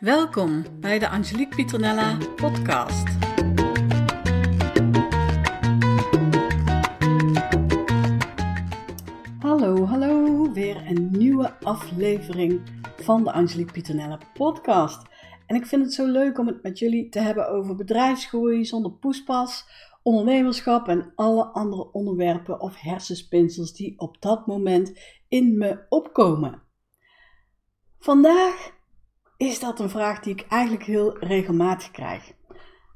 Welkom bij de Angelique Pieternella podcast. Hallo, hallo, weer een nieuwe aflevering van de Angelique Pieternella podcast. En ik vind het zo leuk om het met jullie te hebben over bedrijfsgroei zonder poespas, ondernemerschap en alle andere onderwerpen of hersenspinsels die op dat moment in me opkomen. Vandaag is dat een vraag die ik eigenlijk heel regelmatig krijg.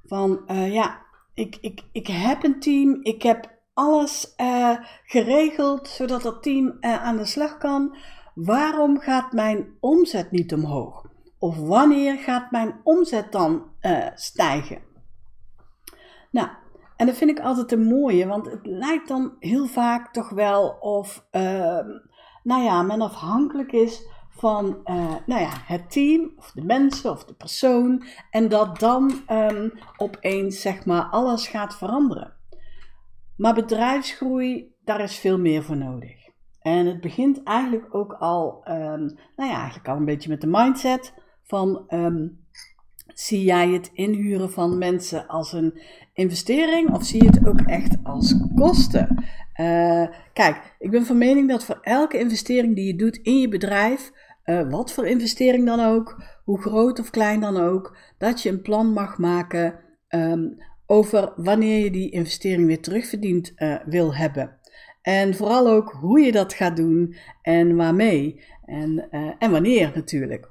Van uh, ja, ik, ik, ik heb een team, ik heb alles uh, geregeld zodat dat team uh, aan de slag kan. Waarom gaat mijn omzet niet omhoog? Of wanneer gaat mijn omzet dan stijgen? Nou, en dat vind ik altijd een mooie, want het lijkt dan heel vaak toch wel of, ehm, nou ja, men afhankelijk is van uh, nou ja, het team, of de mensen, of de persoon. En dat dan um, opeens zeg maar alles gaat veranderen. Maar bedrijfsgroei, daar is veel meer voor nodig. En het begint eigenlijk ook al, um, nou ja, eigenlijk al een beetje met de mindset van um, zie jij het inhuren van mensen als een investering of zie je het ook echt als kosten? Uh, kijk, ik ben van mening dat voor elke investering die je doet in je bedrijf, uh, wat voor investering dan ook, hoe groot of klein dan ook, dat je een plan mag maken um, over wanneer je die investering weer terugverdiend uh, wil hebben. En vooral ook hoe je dat gaat doen en waarmee en, uh, en wanneer natuurlijk.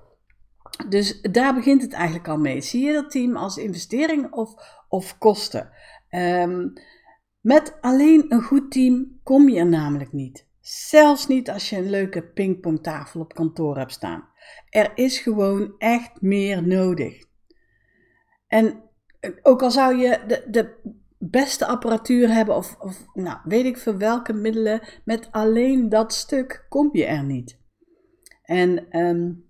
Dus daar begint het eigenlijk al mee. Zie je dat team als investering of, of kosten? Um, met alleen een goed team kom je er namelijk niet. Zelfs niet als je een leuke pingpongtafel op kantoor hebt staan. Er is gewoon echt meer nodig. En eh, ook al zou je de, de beste apparatuur hebben, of, of nou, weet ik veel welke middelen, met alleen dat stuk kom je er niet. En um,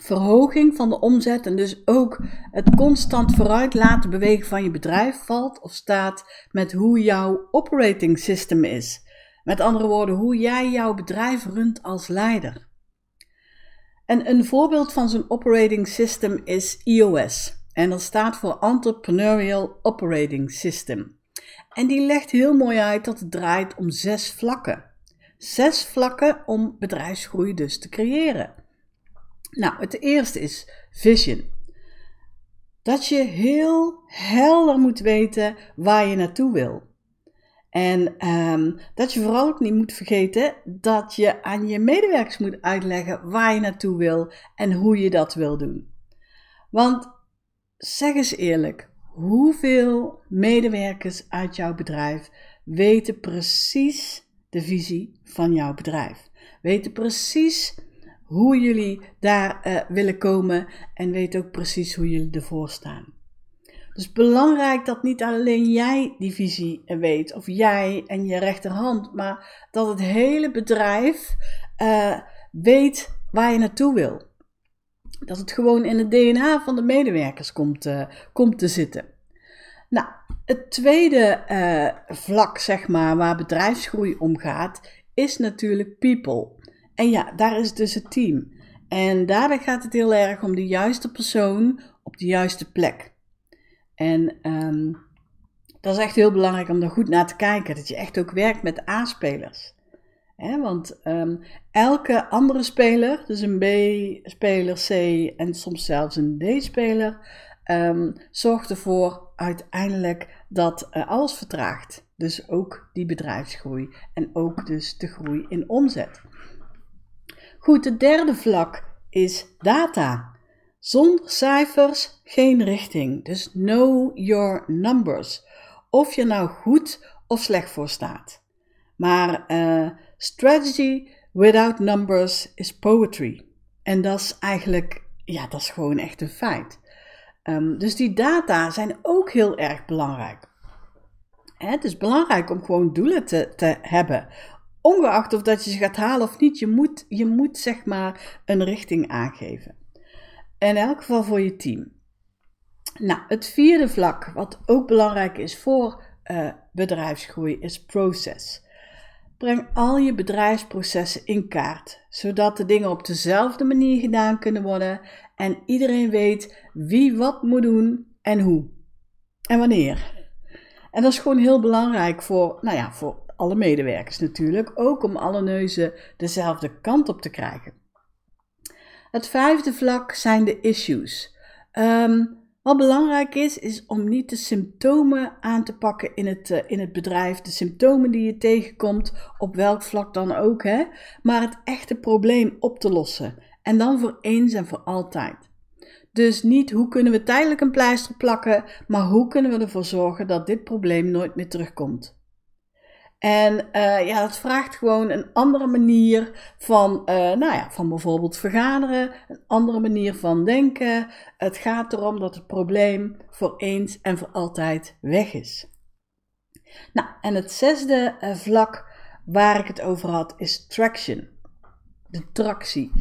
verhoging van de omzet en dus ook het constant vooruit laten bewegen van je bedrijf valt of staat met hoe jouw operating system is. Met andere woorden, hoe jij jouw bedrijf runt als leider. En een voorbeeld van zo'n operating system is EOS. En dat staat voor Entrepreneurial Operating System. En die legt heel mooi uit dat het draait om zes vlakken. Zes vlakken om bedrijfsgroei dus te creëren. Nou, het eerste is vision. Dat je heel helder moet weten waar je naartoe wil. En um, dat je vooral ook niet moet vergeten dat je aan je medewerkers moet uitleggen waar je naartoe wil en hoe je dat wil doen. Want zeg eens eerlijk, hoeveel medewerkers uit jouw bedrijf weten precies de visie van jouw bedrijf? Weten precies hoe jullie daar uh, willen komen en weten ook precies hoe jullie ervoor staan. Dus belangrijk dat niet alleen jij die visie weet, of jij en je rechterhand, maar dat het hele bedrijf uh, weet waar je naartoe wil. Dat het gewoon in het DNA van de medewerkers komt, uh, komt te zitten. Nou, het tweede uh, vlak, zeg maar, waar bedrijfsgroei om gaat, is natuurlijk people. En ja, daar is dus het team. En daarbij gaat het heel erg om de juiste persoon op de juiste plek. En um, dat is echt heel belangrijk om daar goed naar te kijken. Dat je echt ook werkt met A-spelers. want um, elke andere speler, dus een B-speler, C en soms zelfs een D-speler, um, zorgt ervoor uiteindelijk dat uh, alles vertraagt. Dus ook die bedrijfsgroei en ook dus de groei in omzet. Goed, het derde vlak is data. Zonder cijfers geen richting. Dus know your numbers. Of je nou goed of slecht voor staat. Maar uh, strategy without numbers is poetry. En dat is eigenlijk, ja, dat is gewoon echt een feit. Um, dus die data zijn ook heel erg belangrijk. Het is belangrijk om gewoon doelen te, te hebben. Ongeacht of dat je ze gaat halen of niet, je moet, je moet zeg maar een richting aangeven. In elk geval voor je team. Nou, het vierde vlak, wat ook belangrijk is voor uh, bedrijfsgroei, is proces. Breng al je bedrijfsprocessen in kaart, zodat de dingen op dezelfde manier gedaan kunnen worden en iedereen weet wie wat moet doen en hoe en wanneer. En dat is gewoon heel belangrijk voor, nou ja, voor alle medewerkers natuurlijk, ook om alle neuzen dezelfde kant op te krijgen. Het vijfde vlak zijn de issues. Ehm, wat belangrijk is, is om niet de symptomen aan te pakken in het, eh, in het bedrijf. De symptomen die je tegenkomt, op welk vlak dan ook, hè? maar het echte probleem op te lossen. En dan voor eens en voor altijd. Dus niet hoe kunnen we tijdelijk een pleister plakken, maar hoe kunnen we ervoor zorgen dat dit probleem nooit meer terugkomt. En uh, ja, dat vraagt gewoon een andere manier van, uh, nou ja, van bijvoorbeeld vergaderen, een andere manier van denken. Het gaat erom dat het probleem voor eens en voor altijd weg is. Nou, en het zesde uh, vlak waar ik het over had is traction, de tractie.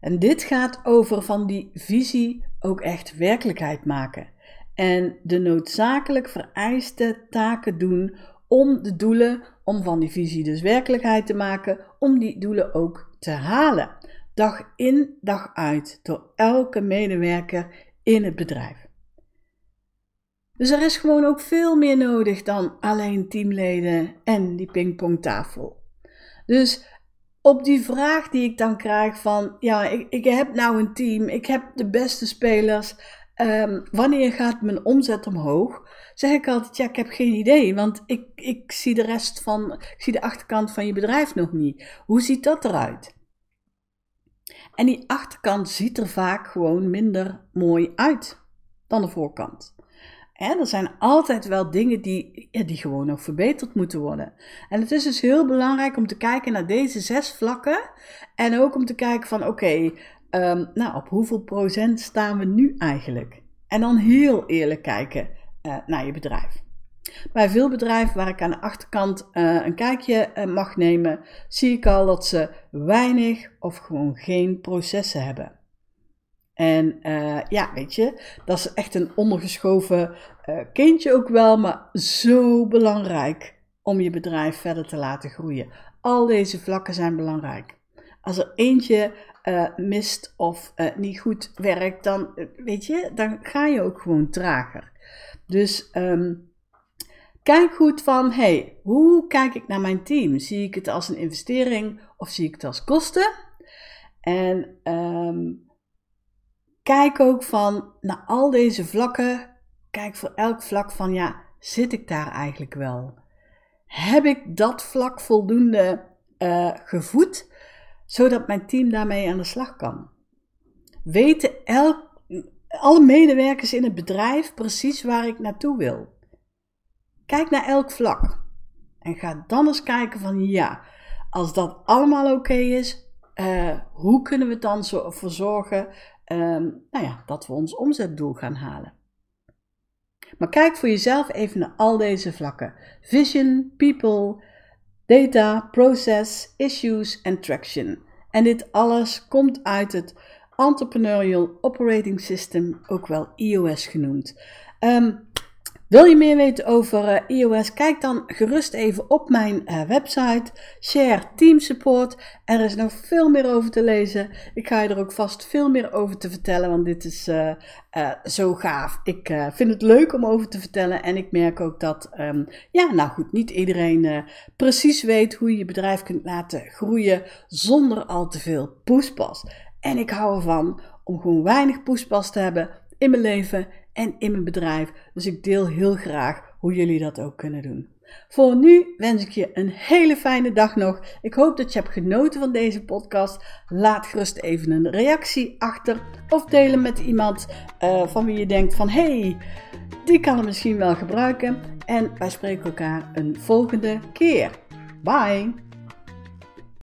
En dit gaat over van die visie ook echt werkelijkheid maken. En de noodzakelijk vereiste taken doen om de doelen, om van die visie dus werkelijkheid te maken, om die doelen ook te halen. Dag in, dag uit, door elke medewerker in het bedrijf. Dus er is gewoon ook veel meer nodig dan alleen teamleden en die pingpongtafel. Dus op die vraag die ik dan krijg van, ja, ik, ik heb nou een team, ik heb de beste spelers, um, wanneer gaat mijn omzet omhoog? Zeg ik altijd, ja, ik heb geen idee, want ik, ik zie de rest van, ik zie de achterkant van je bedrijf nog niet. Hoe ziet dat eruit? En die achterkant ziet er vaak gewoon minder mooi uit dan de voorkant. er zijn altijd wel dingen die, die gewoon nog verbeterd moeten worden. En het is dus heel belangrijk om te kijken naar deze zes vlakken. En ook om te kijken van oké, Ehm, nou, op hoeveel procent staan we nu eigenlijk? En dan heel eerlijk kijken uh, naar je bedrijf. Bij veel bedrijven waar ik aan de achterkant uh, een kijkje uh, mag nemen, zie ik al dat ze weinig of gewoon geen processen hebben. En ja, weet je, dat is echt een ondergeschoven kindje ook wel, maar zo belangrijk om je bedrijf verder te laten groeien. Al deze vlakken zijn belangrijk. Als er eentje uh, mist of uh, niet goed werkt, dan eh, weet je, dan ga je ook gewoon trager. Dus um, kijk goed van, hey, hoe kijk ik naar mijn team? Zie ik het als een investering of zie ik het als kosten? En um, kijk ook van, naar al deze vlakken, kijk voor elk vlak van, ja, zit ik daar eigenlijk wel? Heb ik dat vlak voldoende gevoed? Zodat mijn team daarmee aan de slag kan. Weten elk, alle medewerkers in het bedrijf precies waar ik naartoe wil. Kijk naar elk vlak en ga dan eens kijken van ja, als dat allemaal oké is, uh, hoe kunnen we dan zo ervoor zorgen um, nou ja, dat we ons omzetdoel gaan halen. Maar kijk voor jezelf even naar al deze vlakken: vision, people, data, process, issues en traction. En dit alles komt uit het Entrepreneurial Operating System, ook wel iOS genoemd. Um, wil je meer weten over uh, iOS? Kijk dan gerust even op mijn uh, website, Share Team Support. Er is nog veel meer over te lezen. Ik ga je er ook vast veel meer over te vertellen, want dit is uh, zo gaaf. Ik vind het leuk om over te vertellen en ik merk ook dat, um, ja, nou goed, niet iedereen precies weet hoe je je bedrijf kunt laten groeien zonder al te veel poespas. En ik hou ervan om gewoon weinig poespas te hebben in mijn leven en in mijn bedrijf. Dus ik deel heel graag hoe jullie dat ook kunnen doen. Voor nu wens ik je een hele fijne dag nog. Ik hoop dat je hebt genoten van deze podcast. Laat gerust even een reactie achter of delen met iemand uh, van wie je denkt van hey, die kan het misschien wel gebruiken. En wij spreken elkaar een volgende keer. Bye!